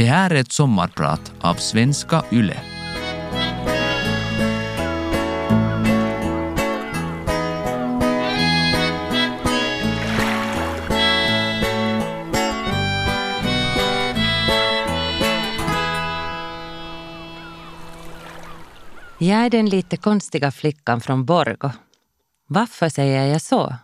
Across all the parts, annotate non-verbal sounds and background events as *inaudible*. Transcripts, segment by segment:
Det här är ett sommarprat av Svenska Yle. Jag är den lite konstiga flickan från Borgo. Varför säger jag så?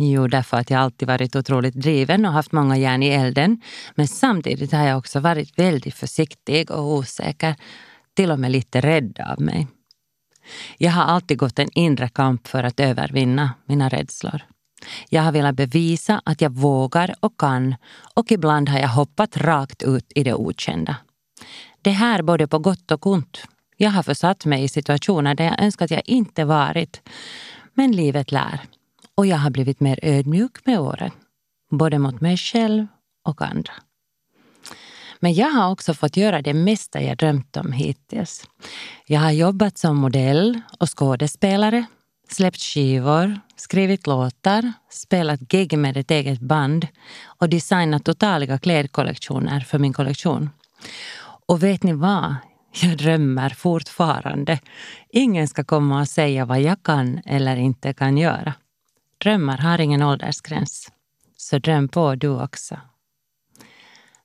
Jo, därför att jag alltid varit otroligt driven och haft många järn i elden. Men samtidigt har jag också varit väldigt försiktig och osäker. Till och med lite rädd av mig. Jag har alltid gått en inre kamp för att övervinna mina rädslor. Jag har velat bevisa att jag vågar och kan och ibland har jag hoppat rakt ut i det okända. Det här både på gott och ont. Jag har försatt mig i situationer där jag önskat att jag inte varit. Men livet lär. Och jag har blivit mer ödmjuk med åren. Både mot mig själv och andra. Men jag har också fått göra det mesta jag drömt om hittills. Jag har jobbat som modell och skådespelare, släppt skivor, skrivit låtar, spelat gig med ett eget band och designat totaliga klädkollektioner för min kollektion. Och vet ni vad? Jag drömmer fortfarande. Ingen ska komma och säga vad jag kan eller inte kan göra. Drömmar har ingen åldersgräns. Så dröm på du också.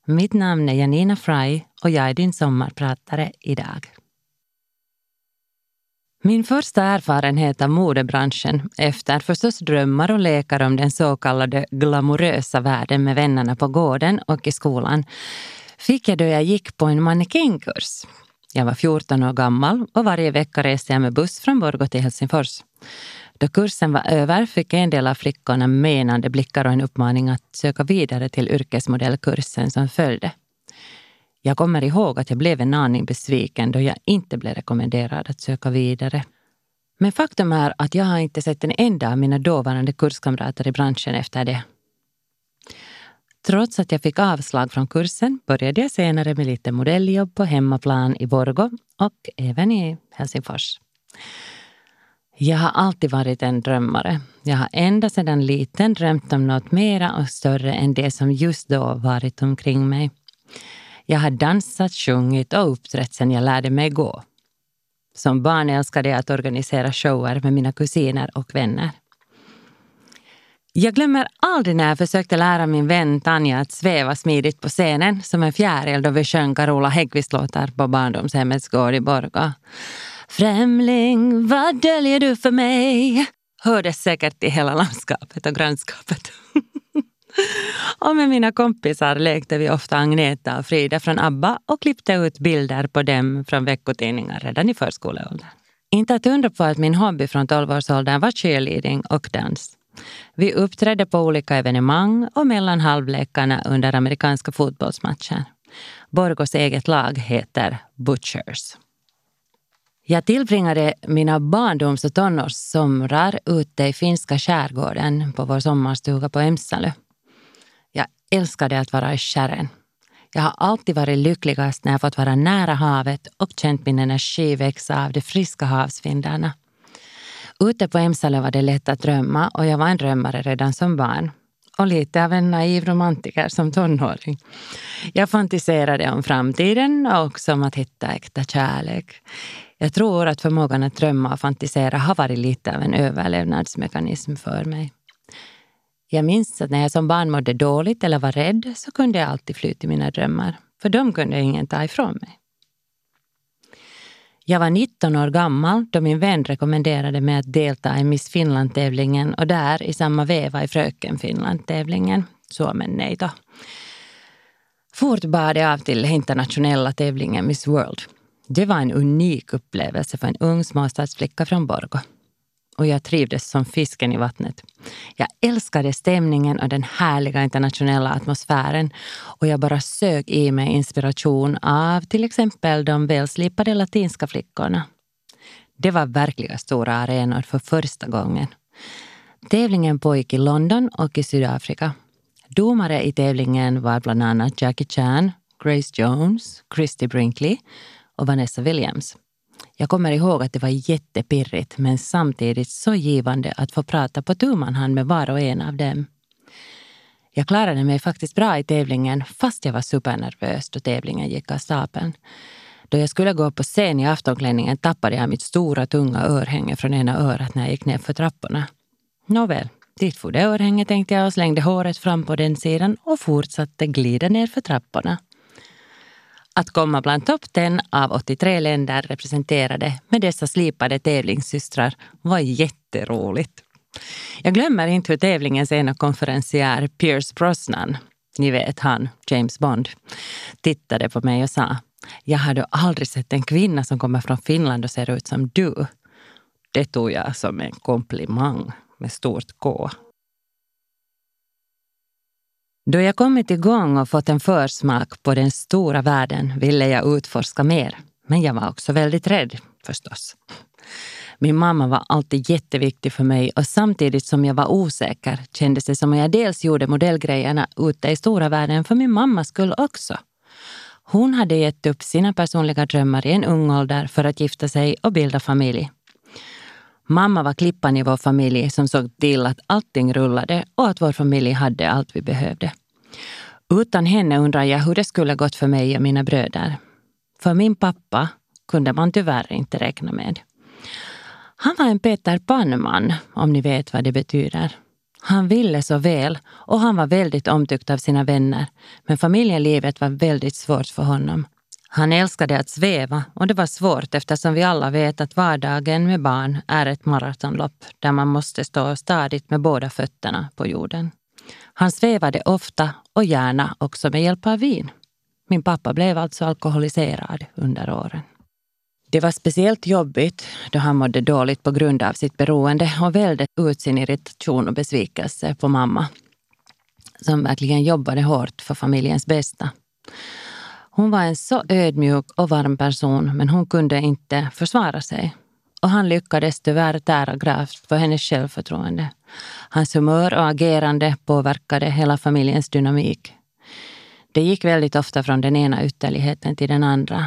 Mitt namn är Janina Fry och jag är din sommarpratare idag. Min första erfarenhet av modebranschen, efter förstås drömmar och lekar om den så kallade glamorösa världen med vännerna på gården och i skolan, fick jag då jag gick på en mannekängkurs. Jag var 14 år gammal och varje vecka reste jag med buss från Borgå till Helsingfors. Då kursen eh, var över fick en del av flickorna menande blickar och en uppmaning att söka vidare till yrkesmodellkursen som följde. Jag kommer ihåg att jag blev en aning besviken då jag inte blev rekommenderad att söka vidare. Men faktum är att jag har inte sett en enda av mina dåvarande kurskamrater i branschen efter det. Trots att jag fick avslag från kursen började jag senare med lite modelljobb på hemmaplan i Borgo och även i Helsingfors. Jag har alltid varit en drömmare. Jag har ända sedan liten drömt om något mera och större än det som just då varit omkring mig. Jag har dansat, sjungit och uppträtt sedan jag lärde mig gå. Som barn älskade jag att organisera shower med mina kusiner och vänner. Jag glömmer aldrig när jag försökte lära min vän Tanja att sväva smidigt på scenen som en fjäril då vi sjöng Carola Häggkvist-låtar på barndomshemmets gård i Borgå. Främling, vad döljer du för mig? Hördes säkert i hela landskapet och grannskapet. *laughs* och med mina kompisar lekte vi ofta Agneta och Frida från ABBA och klippte ut bilder på dem från veckotidningar redan i förskoleåldern. Inte att undra på att min hobby från 12-årsåldern var cheerleading och dans. Vi uppträdde på olika evenemang och mellan halvlekarna under amerikanska fotbollsmatcher. Borgos eget lag heter Butchers. Jag tillbringade mina barndoms och tonårssomrar ute i finska skärgården på vår sommarstuga på Emsalö. Jag älskade att vara i skärren. Jag har alltid varit lyckligast när jag fått vara nära havet och känt min energi växa av de friska havsvindarna. Ute på Emsalö var det lätt att drömma och jag var en drömmare redan som barn. Och lite av en naiv romantiker som tonåring. Jag fantiserade om framtiden och också om att hitta äkta kärlek. Jag tror att förmågan att drömma och fantisera har varit lite av en överlevnadsmekanism för mig. Jag minns att när jag som barn mådde dåligt eller var rädd så kunde jag alltid fly till mina drömmar. För de kunde ingen ta ifrån mig. Jag var 19 år gammal då min vän rekommenderade mig att delta i Miss Finland-tävlingen och där i samma veva i Fröken Finland-tävlingen. Så men nej då. Fort bad jag av till internationella tävlingen Miss World. Det var en unik upplevelse för en ung småstadsflicka från Borgå och jag trivdes som fisken i vattnet. Jag älskade stämningen och den härliga internationella atmosfären och jag bara sög i mig inspiration av till exempel de välslipade latinska flickorna. Det var verkliga stora arenor för första gången. Tävlingen pågick i London och i Sydafrika. Domare i tävlingen var bland annat Jackie Chan, Grace Jones, Christy Brinkley och Vanessa Williams. Jag kommer ihåg att det var jättepirrigt men samtidigt så givande att få prata på tu hand med var och en av dem. Jag klarade mig faktiskt bra i tävlingen fast jag var supernervös då tävlingen gick av stapeln. Då jag skulle gå på scen i aftonklänningen tappade jag mitt stora tunga örhänge från ena örat när jag gick ner för trapporna. Nåväl, dit for det örhänget tänkte jag och slängde håret fram på den sidan och fortsatte glida ner för trapporna. Att komma bland topp 10 av 83 länder representerade med dessa slipade tävlingssystrar var jätteroligt. Jag glömmer inte hur tävlingens ena konferencier Pierce Brosnan, ni vet han, James Bond, tittade på mig och sa jag hade aldrig sett en kvinna som kommer från Finland och ser ut som du. Det tog jag som en komplimang med stort K. Då jag kommit igång och fått en försmak på den stora världen ville jag utforska mer. Men jag var också väldigt rädd, förstås. Min mamma var alltid jätteviktig för mig och samtidigt som jag var osäker kändes det som att jag dels gjorde modellgrejerna ute i stora världen för min mammas skull också. Hon hade gett upp sina personliga drömmar i en ung ålder för att gifta sig och bilda familj. Mamma var klippan i vår familj som såg till att allting rullade och att vår familj hade allt vi behövde. Utan henne undrar jag hur det skulle gått för mig och mina bröder. För min pappa kunde man tyvärr inte räkna med. Han var en Peter Pan-man, om ni vet vad det betyder. Han ville så väl och han var väldigt omtyckt av sina vänner. Men familjelivet var väldigt svårt för honom. Han älskade att sväva och det var svårt eftersom vi alla vet att vardagen med barn är ett maratonlopp där man måste stå stadigt med båda fötterna på jorden. Han svävade ofta och gärna också med hjälp av vin. Min pappa blev alltså alkoholiserad under åren. Det var speciellt jobbigt då han mådde dåligt på grund av sitt beroende och välde ut sin irritation och besvikelse på mamma som verkligen jobbade hårt för familjens bästa. Hon var en så ödmjuk och varm person men hon kunde inte försvara sig. Och han lyckades tyvärr tära gravt på hennes självförtroende. Hans humör och agerande påverkade hela familjens dynamik. Det gick väldigt ofta från den ena ytterligheten till den andra.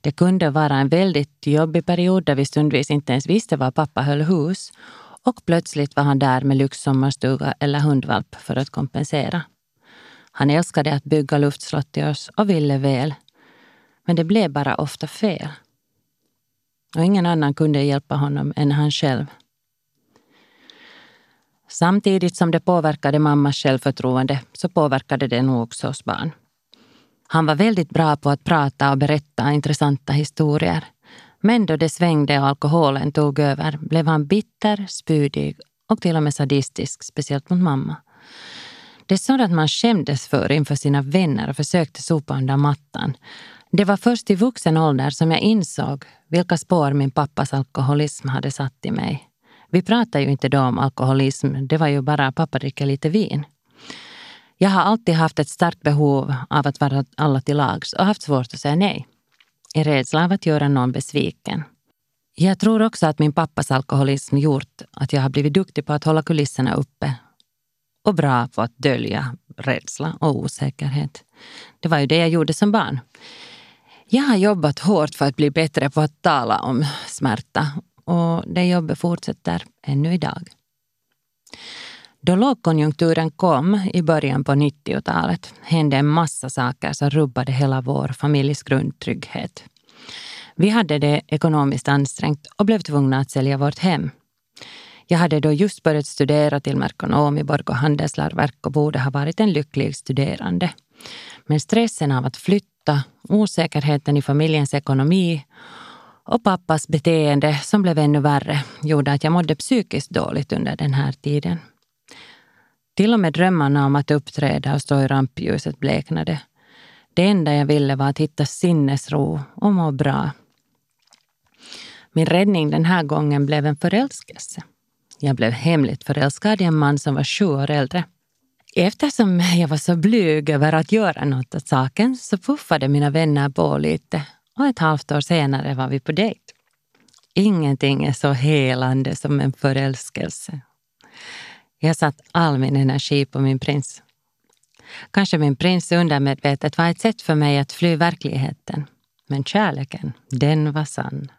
Det kunde vara en väldigt jobbig period där vi stundvis inte ens visste var pappa höll hus och plötsligt var han där med lyxsommarstuga eller hundvalp för att kompensera. Han älskade att bygga luftslott till oss och ville väl. Men det blev bara ofta fel. Och ingen annan kunde hjälpa honom än han själv. Samtidigt som det påverkade mammas självförtroende så påverkade det nog också oss barn. Han var väldigt bra på att prata och berätta intressanta historier. Men då det svängde och alkoholen tog över blev han bitter, spydig och till och med sadistisk, speciellt mot mamma. Det är sådant man skämdes för inför sina vänner och försökte sopa under mattan. Det var först i vuxen ålder som jag insåg vilka spår min pappas alkoholism hade satt i mig. Vi pratade ju inte då om alkoholism, det var ju bara pappa dricker lite vin. Jag har alltid haft ett starkt behov av att vara alla till lags och haft svårt att säga nej. I rädsla av att göra någon besviken. Jag tror också att min pappas alkoholism gjort att jag har blivit duktig på att hålla kulisserna uppe och bra på att dölja rädsla och osäkerhet. Det var ju det jag gjorde som barn. Jag har jobbat hårt för att bli bättre på att tala om smärta och det jobbet fortsätter ännu idag. Då lågkonjunkturen kom i början på 90-talet hände en massa saker som rubbade hela vår familjs grundtrygghet. Vi hade det ekonomiskt ansträngt och blev tvungna att sälja vårt hem. Jag hade då just börjat studera till merkonom i Borgå handelsläroverk och borde ha varit en lycklig studerande. Men stressen av att flytta, osäkerheten i familjens ekonomi och pappas beteende som blev ännu värre gjorde att jag mådde psykiskt dåligt under den här tiden. Till och med drömmarna om att uppträda och stå i rampljuset bleknade. Det enda jag ville var att hitta sinnesro och må bra. Min räddning den här gången blev en förälskelse. Jag blev hemligt förälskad i en man som var sju år äldre. Eftersom jag var så blyg över att göra något åt saken så puffade mina vänner på lite och ett halvt år senare var vi på dejt. Ingenting är så helande som en förälskelse. Jag satt all min energi på min prins. Kanske min prins undermedvetet var ett sätt för mig att fly verkligheten. Men kärleken, den var sann.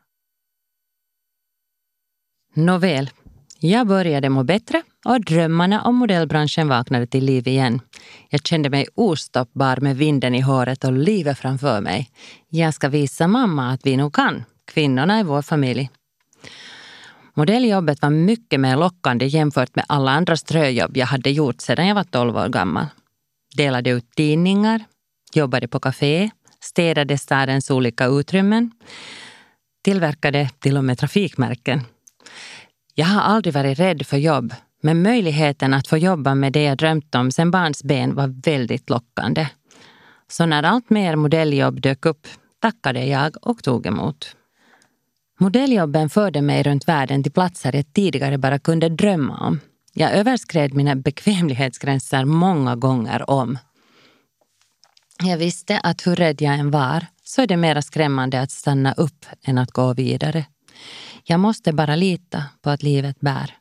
Nåväl, jag började må bättre och drömmarna om modellbranschen vaknade till liv igen. Jag kände mig ostoppbar med vinden i håret och livet framför mig. Jag ska visa mamma att vi nog kan, kvinnorna i vår familj. Modelljobbet var mycket mer lockande jämfört med alla andra ströjobb jag hade gjort sedan jag var 12 år gammal. Delade ut tidningar, jobbade på kafé, städade stadens olika utrymmen, tillverkade till och med trafikmärken. Jag har aldrig varit rädd för jobb, men möjligheten att få jobba med det jag drömt om sedan barnsben var väldigt lockande. Så när allt mer modelljobb dök upp tackade jag och tog emot. Modelljobben förde mig runt världen till platser jag tidigare bara kunde drömma om. Jag överskred mina bekvämlighetsgränser många gånger om. Jag visste att hur rädd jag än var så är det mera skrämmande att stanna upp än att gå vidare. Jag måste bara lita på att livet bär.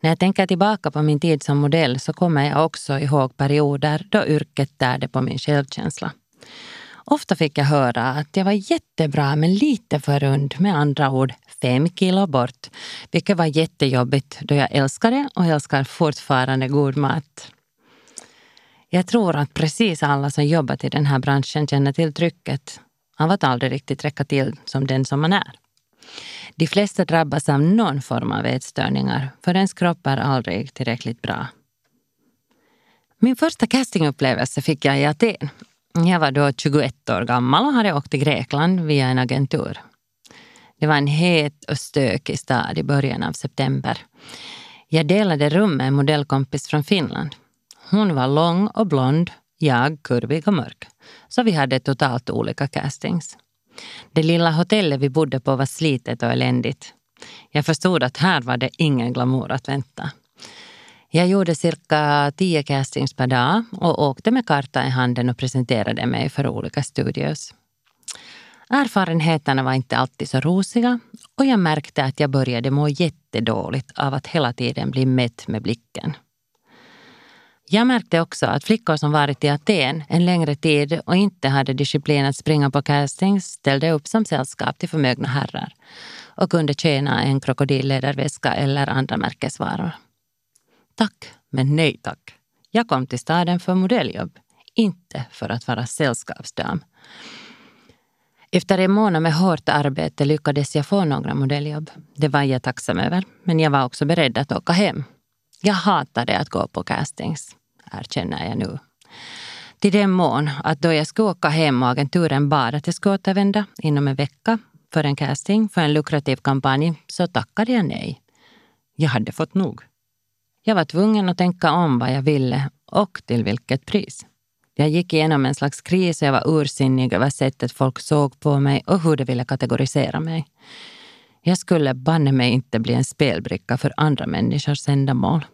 När jag tänker tillbaka på min tid som modell så kommer jag också ihåg perioder då yrket tärde på min självkänsla. Ofta fick jag höra att jag var jättebra men lite för rund, med andra ord fem kilo bort, vilket var jättejobbigt då jag älskade och älskar fortfarande god mat. Jag tror att precis alla som jobbat i den här branschen känner till trycket av att aldrig riktigt räcka till som den som man är. De flesta drabbas av någon form av ätstörningar, för ens kropp är aldrig tillräckligt bra. Min första castingupplevelse fick jag i Aten. Jag var då 21 år gammal och hade åkt till Grekland via en agentur. Det var en het och stökig stad i början av september. Jag delade rum med en modellkompis från Finland. Hon var lång och blond, jag kurvig och mörk. Så vi hade totalt olika castings. Det lilla hotellet vi bodde på var slitet och eländigt. Jag förstod att här var det ingen glamour att vänta. Jag gjorde cirka tio castings per dag och åkte med karta i handen och presenterade mig för olika studios. Erfarenheterna var inte alltid så rosiga och jag märkte att jag började må jättedåligt av att hela tiden bli mätt med blicken. Jag märkte också att flickor som varit i Aten en längre tid och inte hade disciplin att springa på castings ställde upp som sällskap till förmögna herrar och kunde tjäna en krokodilläderväska eller andra märkesvaror. Tack, men nej tack. Jag kom till staden för modelljobb, inte för att vara sällskapsdam. Efter en månad med hårt arbete lyckades jag få några modelljobb. Det var jag tacksam över, men jag var också beredd att åka hem. Jag hatade att gå på castings, erkänner jag nu. Till den mån att då jag skulle åka hem och agenturen bad att jag skulle återvända inom en vecka för en casting för en lukrativ kampanj så tackade jag nej. Jag hade fått nog. Jag var tvungen att tänka om vad jag ville och till vilket pris. Jag gick igenom en slags kris och jag var ursinnig över sättet folk såg på mig och hur de ville kategorisera mig. Jag skulle banne mig inte bli en spelbricka för andra människors ändamål.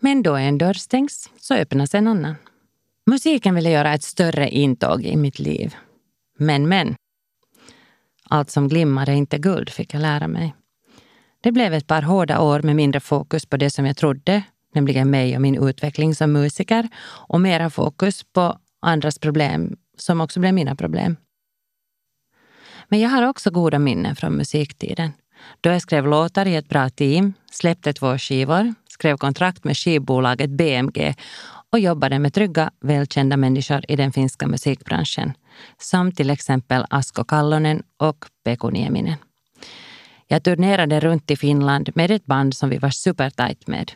Men då en dörr stängs så öppnas en annan. Musiken ville göra ett större intåg i mitt liv. Men, men. Allt som glimmar är inte guld, fick jag lära mig. Det blev ett par hårda år med mindre fokus på det som jag trodde, nämligen mig och min utveckling som musiker, och mera fokus på andras problem som också blev mina problem. Men jag har också goda minnen från musiktiden. Då jag skrev låtar i ett bra team, släppte två skivor, skrev kontrakt med skivbolaget BMG och jobbade med trygga, välkända människor i den finska musikbranschen, som till exempel Asko Kallonen och Peku Nieminen. Jag turnerade runt i Finland med ett band som vi var supertajt med.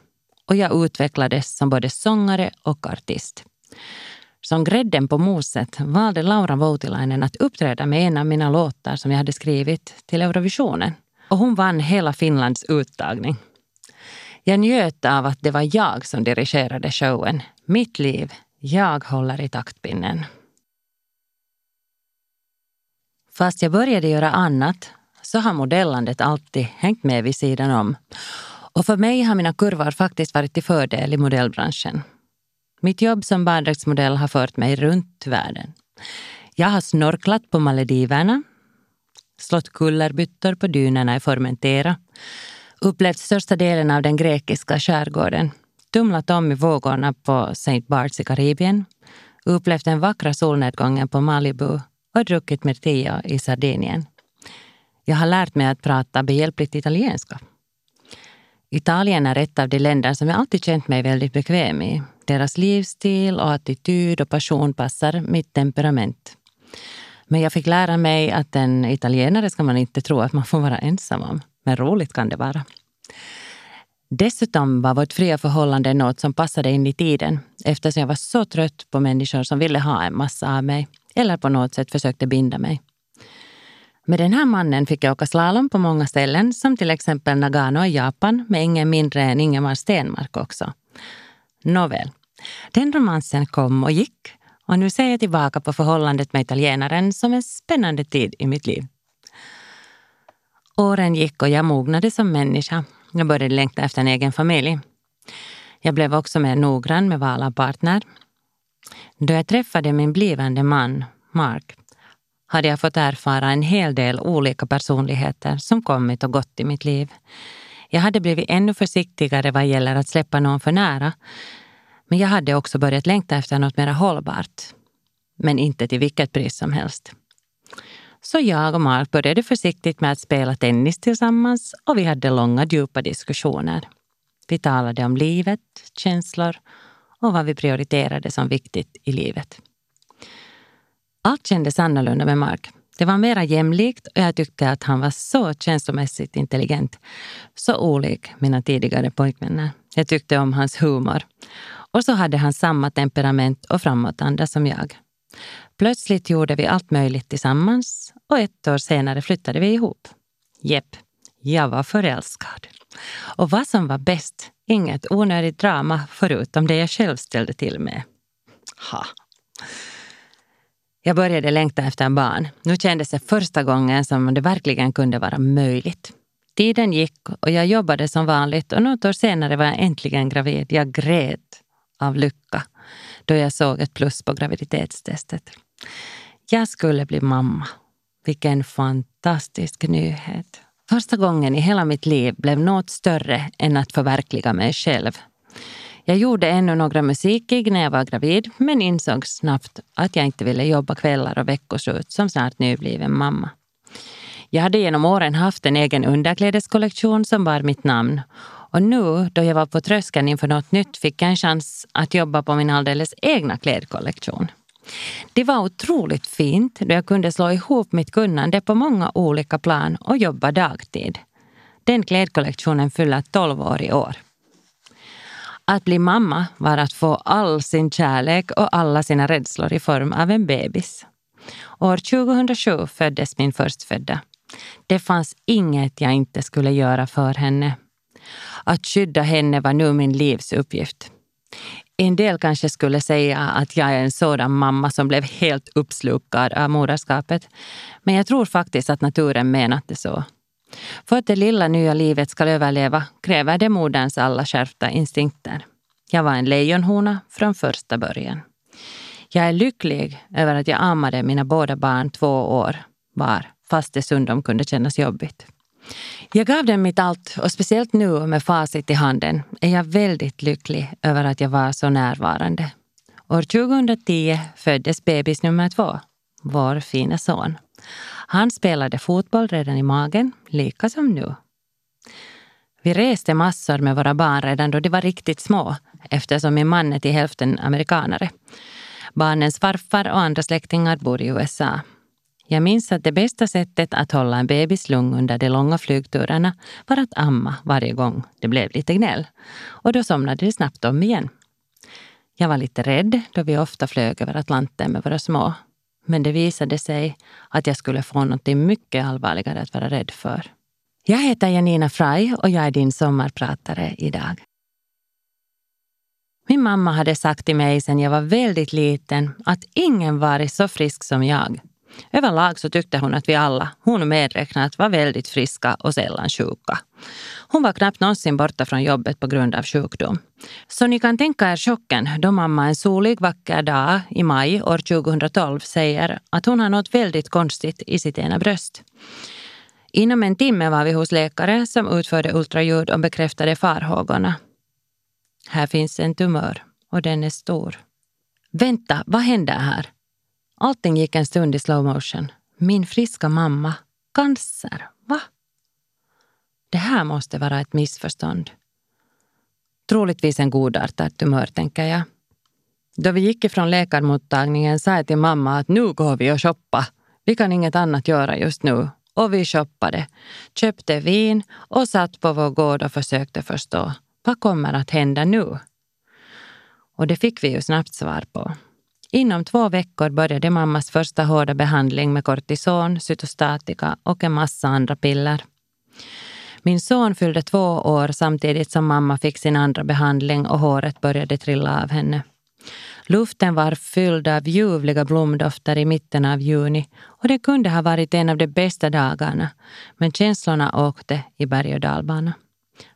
Och jag utvecklades som både sångare och artist. Som grädden på moset valde Laura Voutilainen att uppträda med en av mina låtar som jag hade skrivit till Eurovisionen. Och hon vann hela Finlands uttagning. Jag njöt av att det var jag som dirigerade showen. Mitt liv, jag håller i taktpinnen. Fast jag började göra annat så har modellandet alltid hängt med vid sidan om. Och för mig har mina kurvor faktiskt varit till fördel i modellbranschen. Mitt jobb som baddräktsmodell har fört mig runt världen. Jag har snorklat på malediverna, slått kullerbyttor på dynerna i Formentera, upplevt största delen av den grekiska skärgården, tumlat om i vågorna på St. Barts i Karibien, upplevt den vackra solnedgången på Malibu och druckit Mirtillo i Sardinien. Jag har lärt mig att prata behjälpligt italienska. Italien är ett av de länder som jag alltid känt mig väldigt bekväm i. Deras livsstil och attityd och passion passar mitt temperament. Men jag fick lära mig att en italienare ska man inte tro att man får vara ensam om. Men roligt kan det vara. Dessutom var vårt fria förhållande något som passade in i tiden eftersom jag var så trött på människor som ville ha en massa av mig eller på något sätt försökte binda mig. Med den här mannen fick jag åka slalom på många ställen som till exempel Nagano i Japan med ingen mindre än Ingemar Stenmark också. Nåväl, den romansen kom och gick och nu ser jag tillbaka på förhållandet med italienaren som en spännande tid i mitt liv. Åren gick och jag mognade som människa. Jag började längta efter en egen familj. Jag blev också mer noggrann med val av partner. Då jag träffade min blivande man, Mark, hade jag fått erfara en hel del olika personligheter som kommit och gått i mitt liv. Jag hade blivit ännu försiktigare vad gäller att släppa någon för nära. Men jag hade också börjat längta efter något mer hållbart. Men inte till vilket pris som helst. Så jag och Mark började försiktigt med att spela tennis tillsammans och vi hade långa djupa diskussioner. Vi talade om livet, känslor och vad vi prioriterade som viktigt i livet. Allt kändes annorlunda med Mark. Det var mera jämlikt och jag tyckte att han var så känslomässigt intelligent. Så olik mina tidigare pojkvänner. Jag tyckte om hans humor. Och så hade han samma temperament och framåtanda som jag. Plötsligt gjorde vi allt möjligt tillsammans och ett år senare flyttade vi ihop. Jepp, jag var förälskad. Och vad som var bäst, inget onödigt drama förutom det jag själv ställde till med. Ha. Jag började längta efter barn. Nu kändes det första gången som det verkligen kunde vara möjligt. Tiden gick och jag jobbade som vanligt och något år senare var jag äntligen gravid. Jag grät av lycka då jag såg ett plus på graviditetstestet. Jag skulle bli mamma. Vilken fantastisk nyhet. Första gången i hela mitt liv blev något större än att förverkliga mig själv. Jag gjorde ännu några musikgig när jag var gravid men insåg snabbt att jag inte ville jobba kvällar och veckoslut som snart nybliven mamma. Jag hade genom åren haft en egen underklädeskollektion som bar mitt namn och nu då jag var på tröskeln inför något nytt fick jag en chans att jobba på min alldeles egna klädkollektion. Det var otroligt fint då jag kunde slå ihop mitt kunnande på många olika plan och jobba dagtid. Den klädkollektionen fyller 12 år i år. Att bli mamma var att få all sin kärlek och alla sina rädslor i form av en bebis. År 2007 föddes min förstfödda. Det fanns inget jag inte skulle göra för henne. Att skydda henne var nu min livsuppgift. En del kanske skulle säga att jag är en sådan mamma som blev helt uppslukad av moderskapet. Men jag tror faktiskt att naturen menat det så. För att det lilla nya livet ska överleva kräver det moderns alla skärpta instinkter. Jag var en lejonhona från första början. Jag är lycklig över att jag ammade mina båda barn två år var, fast det stundom kunde kännas jobbigt. Jag gav dem mitt allt och speciellt nu med facit i handen är jag väldigt lycklig över att jag var så närvarande. År 2010 föddes bebis nummer två, vår fina son. Han spelade fotboll redan i magen, lika som nu. Vi reste massor med våra barn redan då de var riktigt små eftersom min man är till hälften amerikanare. Barnens farfar och andra släktingar bor i USA. Jag minns att det bästa sättet att hålla en bebis lugn under de långa flygturerna var att amma varje gång det blev lite gnäll. Och då somnade det snabbt om igen. Jag var lite rädd då vi ofta flög över Atlanten med våra små. Men det visade sig att jag skulle få något mycket allvarligare att vara rädd för. Jag heter Janina Frey och jag är din sommarpratare idag. Min mamma hade sagt till mig sedan jag var väldigt liten att ingen varit så frisk som jag. Överlag så tyckte hon att vi alla, hon medräknat, var väldigt friska och sällan sjuka. Hon var knappt någonsin borta från jobbet på grund av sjukdom. Så ni kan tänka er chocken då mamma en solig vacker dag i maj år 2012 säger att hon har något väldigt konstigt i sitt ena bröst. Inom en timme var vi hos läkare som utförde ultraljud och bekräftade farhågorna. Här finns en tumör och den är stor. Vänta, vad händer här? Allting gick en stund i slow motion. Min friska mamma. Cancer. Va? Det här måste vara ett missförstånd. Troligtvis en godartad tumör, tänker jag. Då vi gick ifrån läkarmottagningen sa jag till mamma att nu går vi och shoppa. Vi kan inget annat göra just nu. Och vi shoppade, köpte vin och satt på vår gård och försökte förstå. Vad kommer att hända nu? Och det fick vi ju snabbt svar på. Inom två veckor började mammas första hårda behandling med kortison, cytostatika och en massa andra piller. Min son fyllde två år samtidigt som mamma fick sin andra behandling och håret började trilla av henne. Luften var fylld av ljuvliga blomdofter i mitten av juni och det kunde ha varit en av de bästa dagarna, men känslorna åkte i berg och dalbana.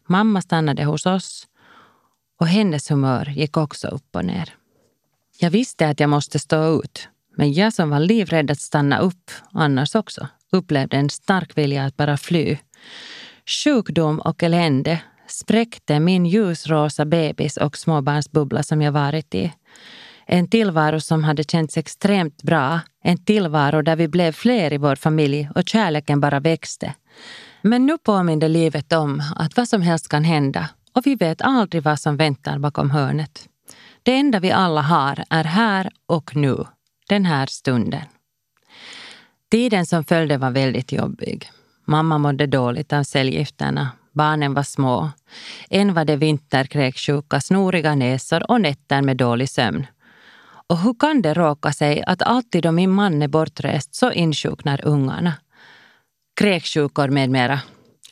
Mamma stannade hos oss och hennes humör gick också upp och ner. Jag visste att jag måste stå ut, men jag som var livrädd att stanna upp, annars också, upplevde en stark vilja att bara fly. Sjukdom och elände spräckte min ljusrosa bebis och småbarnsbubbla som jag varit i. En tillvaro som hade känts extremt bra. En tillvaro där vi blev fler i vår familj och kärleken bara växte. Men nu påminde livet om att vad som helst kan hända och vi vet aldrig vad som väntar bakom hörnet. Det enda vi alla har är här och nu, den här stunden. Tiden som följde var väldigt jobbig. Mamma mådde dåligt av cellgifterna. Barnen var små. En var det vinterkräksjuka, snoriga näsor och nätter med dålig sömn. Och hur kan det råka sig att alltid då min man är bortrest så insjuknar ungarna? Kräksjukor med mera.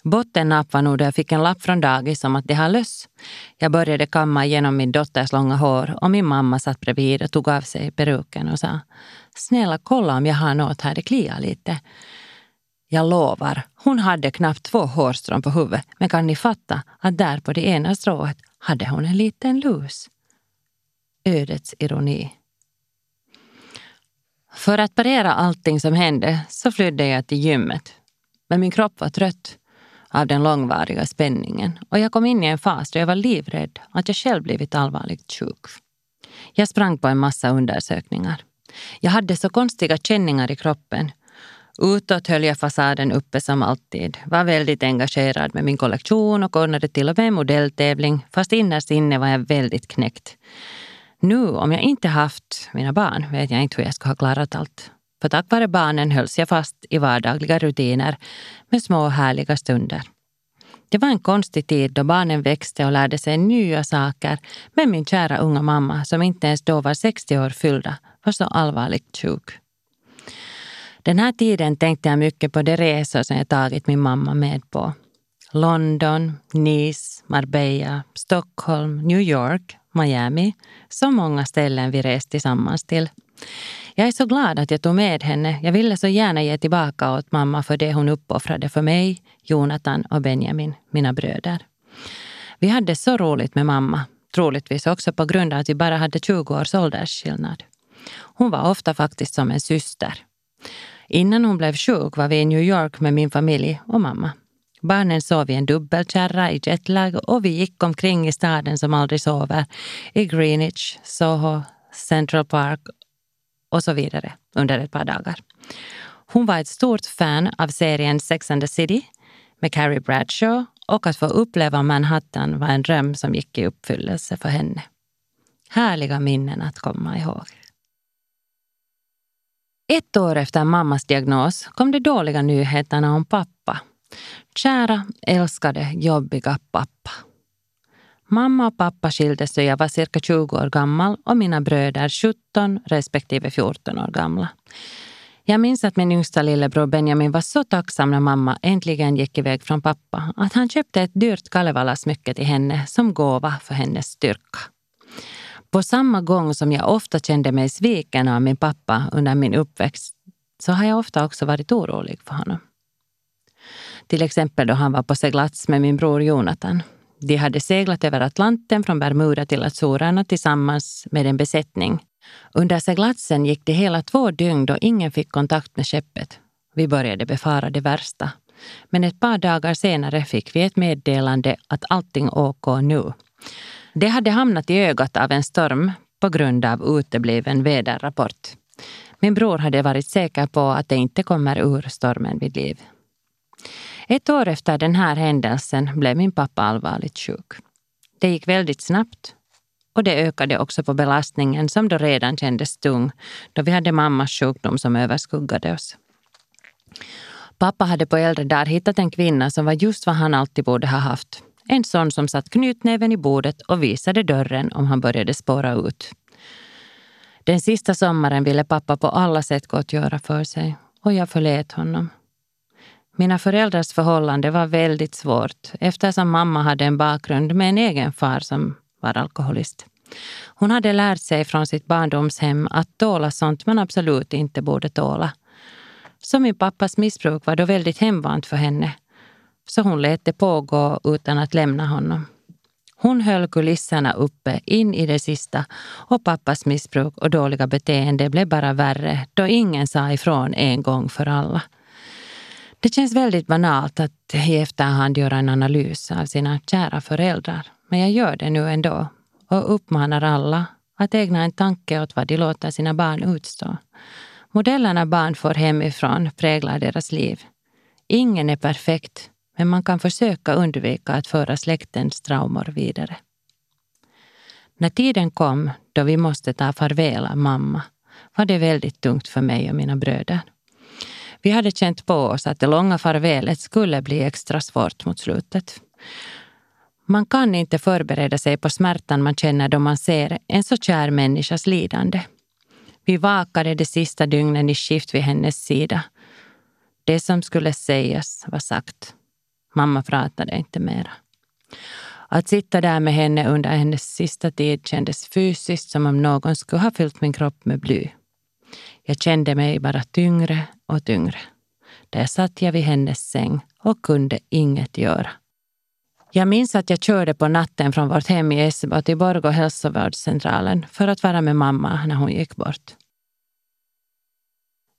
Bottennapp var nog då jag fick en lapp från dagis om att det har löss. Jag började kamma igenom min dotters långa hår och min mamma satt bredvid och tog av sig peruken och sa Snälla kolla om jag har något här, det kliar lite. Jag lovar, hon hade knappt två hårstrån på huvudet, men kan ni fatta att där på det ena strået hade hon en liten lus? Ödets ironi. För att parera allting som hände så flydde jag till gymmet. Men min kropp var trött av den långvariga spänningen och jag kom in i en fas då jag var livrädd att jag själv blivit allvarligt sjuk. Jag sprang på en massa undersökningar. Jag hade så konstiga känningar i kroppen. Utåt höll jag fasaden uppe som alltid, var väldigt engagerad med min kollektion och ordnade till och med en modelltävling, fast innerst inne var jag väldigt knäckt. Nu, om jag inte haft mina barn, vet jag inte hur jag skulle ha klarat allt. För tack vare barnen hölls jag fast i vardagliga rutiner med små härliga stunder. Det var en konstig tid då barnen växte och lärde sig nya saker men min kära unga mamma, som inte ens då var 60 år fyllda, var så allvarligt sjuk. Den här tiden tänkte jag mycket på de resor som jag tagit min mamma med på. London, Nice, Marbella, Stockholm, New York, Miami. Så många ställen vi rest tillsammans till. Jag är så glad att jag tog med henne. Jag ville så gärna ge tillbaka åt mamma för det hon uppoffrade för mig, Jonathan och Benjamin, mina bröder. Vi hade så roligt med mamma, troligtvis också på grund av att vi bara hade 20 års åldersskillnad. Hon var ofta faktiskt som en syster. Innan hon blev sjuk var vi i New York med min familj och mamma. Barnen sov i en dubbelkärra i jetlag och vi gick omkring i staden som aldrig sover. I Greenwich, Soho, Central Park och så vidare under ett par dagar. Hon var ett stort fan av serien Sex and the City med Carrie Bradshaw och att få uppleva Manhattan var en dröm som gick i uppfyllelse för henne. Härliga minnen att komma ihåg. Ett år efter mammas diagnos kom de dåliga nyheterna om pappa. Kära, älskade, jobbiga pappa. Mamma och pappa skildes då jag var cirka 20 år gammal och mina bröder 17 respektive 14 år gamla. Jag minns att min yngsta lillebror Benjamin var så tacksam när mamma äntligen gick iväg från pappa att han köpte ett dyrt Kalevala-smycke till henne som gåva för hennes styrka. På samma gång som jag ofta kände mig sviken av min pappa under min uppväxt så har jag ofta också varit orolig för honom. Till exempel då han var på seglats med min bror Jonathan. De hade seglat över Atlanten från Bermuda till Azorerna tillsammans med en besättning. Under seglatsen gick det hela två dygn då ingen fick kontakt med skeppet. Vi började befara det värsta. Men ett par dagar senare fick vi ett meddelande att allting OK nu. Det hade hamnat i ögat av en storm på grund av utebliven väderrapport. Min bror hade varit säker på att det inte kommer ur stormen vid liv. Ett år efter den här händelsen blev min pappa allvarligt sjuk. Det gick väldigt snabbt och det ökade också på belastningen som då redan kändes tung då vi hade mammas sjukdom som överskuggade oss. Pappa hade på äldre dagar hittat en kvinna som var just vad han alltid borde ha haft. En sån som satt knytnäven i bordet och visade dörren om han började spåra ut. Den sista sommaren ville pappa på alla sätt gottgöra för sig och jag förlät honom. Mina föräldrars förhållande var väldigt svårt eftersom mamma hade en bakgrund med en egen far som var alkoholist. Hon hade lärt sig från sitt barndomshem att tåla sånt man absolut inte borde tåla. Så min pappas missbruk var då väldigt hemvant för henne. Så hon lät det pågå utan att lämna honom. Hon höll kulisserna uppe in i det sista och pappas missbruk och dåliga beteende blev bara värre då ingen sa ifrån en gång för alla. Det känns väldigt banalt att i efterhand göra en analys av sina kära föräldrar. Men jag gör det nu ändå och uppmanar alla att ägna en tanke åt vad de låter sina barn utstå. Modellerna barn får hemifrån präglar deras liv. Ingen är perfekt, men man kan försöka undvika att föra släktens traumor vidare. När tiden kom då vi måste ta farväl av mamma var det väldigt tungt för mig och mina bröder. Vi hade känt på oss att det långa farvälet skulle bli extra svårt mot slutet. Man kan inte förbereda sig på smärtan man känner då man ser en så kär människas lidande. Vi vakade de sista dygnen i skift vid hennes sida. Det som skulle sägas var sagt. Mamma pratade inte mera. Att sitta där med henne under hennes sista tid kändes fysiskt som om någon skulle ha fyllt min kropp med bly. Jag kände mig bara tyngre och tyngre. Där satt jag vid hennes säng och kunde inget göra. Jag minns att jag körde på natten från vårt hem i Essebo till Borgå hälsovårdscentralen för att vara med mamma när hon gick bort.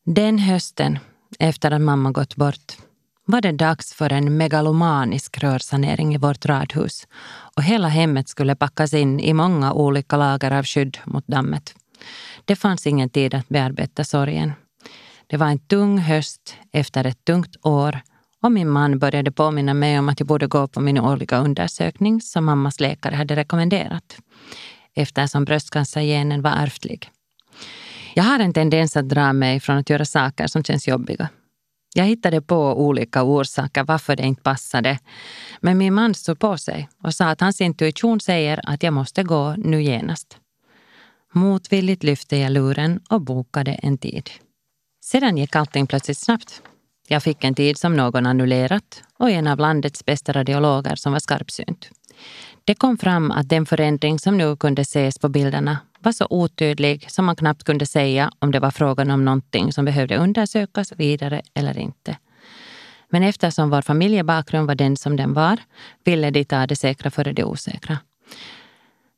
Den hösten, efter att mamma gått bort, var det dags för en megalomanisk rörsanering i vårt radhus och hela hemmet skulle packas in i många olika lager av skydd mot dammet. Det fanns ingen tid att bearbeta sorgen. Det var en tung höst efter ett tungt år och min man började påminna mig om att jag borde gå på min årliga undersökning som mammas läkare hade rekommenderat eftersom bröstcancergenen var ärftlig. Jag har en tendens att dra mig från att göra saker som känns jobbiga. Jag hittade på olika orsaker varför det inte passade. Men min man stod på sig och sa att hans intuition säger att jag måste gå nu genast. Motvilligt lyfte jag luren och bokade en tid. Sedan gick allting plötsligt snabbt. Jag fick en tid som någon annullerat och en av landets bästa radiologer som var skarpsynt. Det kom fram att den förändring som nu kunde ses på bilderna var så otydlig som man knappt kunde säga om det var frågan om någonting som behövde undersökas vidare eller inte. Men eftersom vår familjebakgrund var den som den var ville de ta det säkra före det osäkra.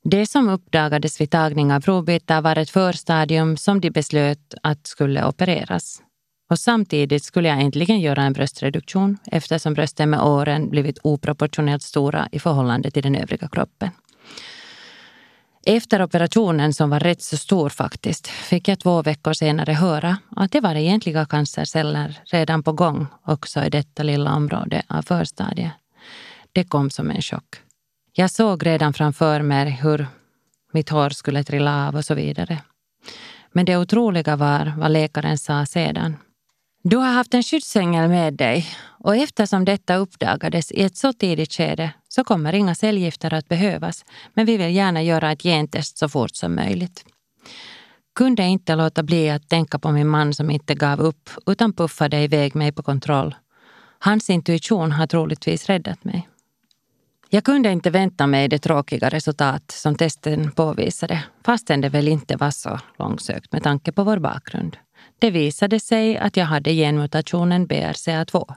Det som uppdagades vid tagning av provbitar var ett förstadium som de beslöt att skulle opereras. Och samtidigt skulle jag äntligen göra en bröstreduktion eftersom brösten med åren blivit oproportionerligt stora i förhållande till den övriga kroppen. Efter operationen, som var rätt så stor faktiskt, fick jag två veckor senare höra att det var egentliga cancerceller redan på gång också i detta lilla område av förstadiet. Det kom som en chock. Jag såg redan framför mig hur mitt hår skulle trilla av och så vidare. Men det otroliga var vad läkaren sa sedan. Du har haft en skyddsängel med dig och eftersom detta uppdagades i ett så tidigt skede så kommer inga cellgifter att behövas men vi vill gärna göra ett gentest så fort som möjligt. Kunde inte låta bli att tänka på min man som inte gav upp utan puffade iväg mig på kontroll. Hans intuition har troligtvis räddat mig. Jag kunde inte vänta mig det tråkiga resultat som testen påvisade fastän det väl inte var så långsökt med tanke på vår bakgrund. Det visade sig att jag hade genmutationen BRCA2.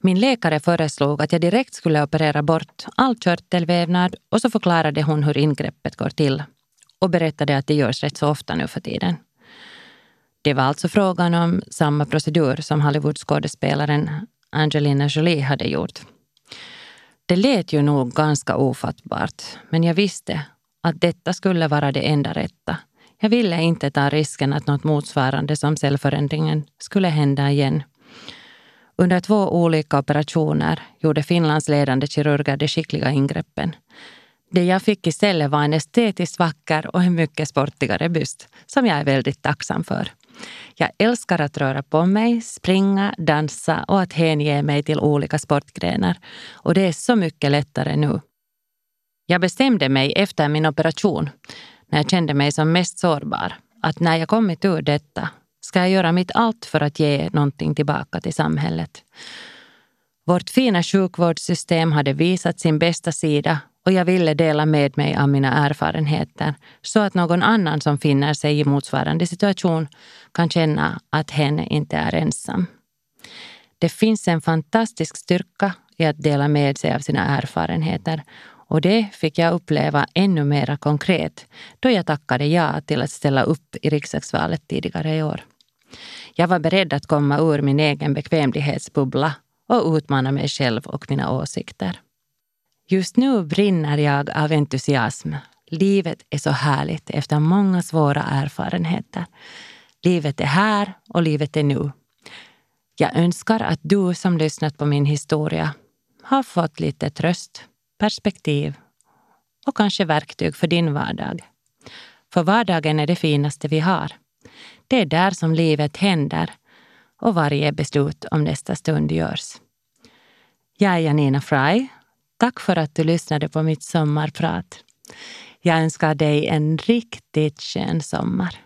Min läkare föreslog att jag direkt skulle operera bort all körtelvävnad och så förklarade hon hur ingreppet går till och berättade att det görs rätt så ofta nu för tiden. Det var alltså frågan om samma procedur som Hollywoodskådespelaren Angelina Jolie hade gjort. Det lät ju nog ganska ofattbart, men jag visste att detta skulle vara det enda rätta jag ville inte ta risken att något motsvarande som cellförändringen skulle hända igen. Under två olika operationer gjorde Finlands ledande kirurger de skickliga ingreppen. Det jag fick istället var en estetiskt vacker och en mycket sportigare byst som jag är väldigt tacksam för. Jag älskar att röra på mig, springa, dansa och att hänge mig till olika sportgrenar. Och det är så mycket lättare nu. Jag bestämde mig efter min operation, när jag kände mig som mest sårbar, att när jag kommit ur detta ska jag göra mitt allt för att ge någonting tillbaka till samhället. Vårt fina sjukvårdssystem hade visat sin bästa sida och jag ville dela med mig av mina erfarenheter så att någon annan som finner sig i motsvarande situation kan känna att hen inte är ensam. Det finns en fantastisk styrka i att dela med sig av sina erfarenheter och det fick jag uppleva ännu mera konkret då jag tackade ja till att ställa upp i riksdagsvalet tidigare i år. Jag var beredd att komma ur min egen bekvämlighetsbubbla och utmana mig själv och mina åsikter. Just nu brinner jag av entusiasm. Livet är så härligt efter många svåra erfarenheter. Livet är här och livet är nu. Jag önskar att du som lyssnat på min historia har fått lite tröst, perspektiv och kanske verktyg för din vardag. För vardagen är det finaste vi har. Det är där som livet händer och varje beslut om nästa stund görs. Jag är Janina Fry Tack för att du lyssnade på mitt sommarprat. Jag önskar dig en riktigt skön sommar.